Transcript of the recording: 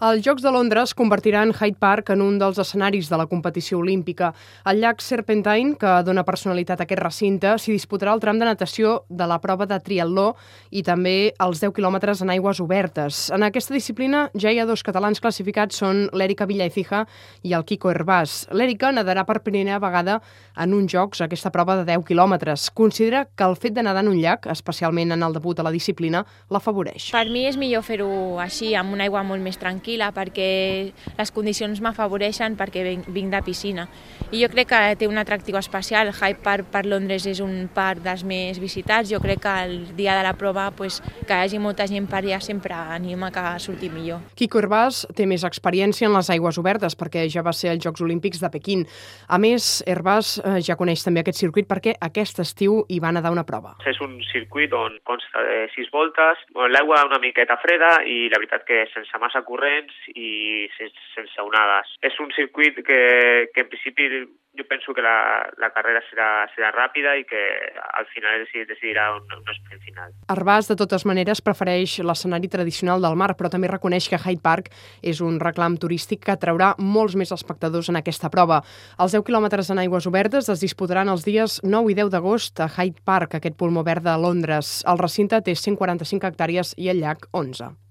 Els Jocs de Londres convertiran Hyde Park en un dels escenaris de la competició olímpica. El llac Serpentine, que dona personalitat a aquest recinte, s'hi disputarà el tram de natació de la prova de triatló i també els 10 quilòmetres en aigües obertes. En aquesta disciplina ja hi ha dos catalans classificats, són l'Èrica Villaecija i el Kiko Herbàs. L'Èrica nadarà per primera vegada en uns Jocs aquesta prova de 10 quilòmetres. Considera que el fet de nedar en un llac, especialment en el debut a la disciplina, l'afavoreix. Per mi és millor fer-ho així, amb una aigua molt més tranquil·la, perquè les condicions m'afavoreixen perquè vinc de piscina. I jo crec que té un atractiu especial. Hyde Park per Londres és un parc dels més visitats. Jo crec que el dia de la prova pues, que hi hagi molta gent per allà sempre anima que surti millor. Kiko Herbàs té més experiència en les aigües obertes perquè ja va ser als Jocs Olímpics de Pequín. A més, Herbàs eh, ja coneix també aquest circuit perquè aquest estiu hi va nedar una prova. És un circuit on consta de sis voltes, l'aigua una miqueta freda i la veritat que sense massa corrent vents i sense onades. És un circuit que, que en principi jo penso que la, la carrera serà, serà ràpida i que al final es decidirà un, un sprint final. Arbàs, de totes maneres, prefereix l'escenari tradicional del mar, però també reconeix que Hyde Park és un reclam turístic que atraurà molts més espectadors en aquesta prova. Els 10 quilòmetres en aigües obertes es disputaran els dies 9 i 10 d'agost a Hyde Park, aquest pulmó verd de Londres. El recinte té 145 hectàrees i el llac 11.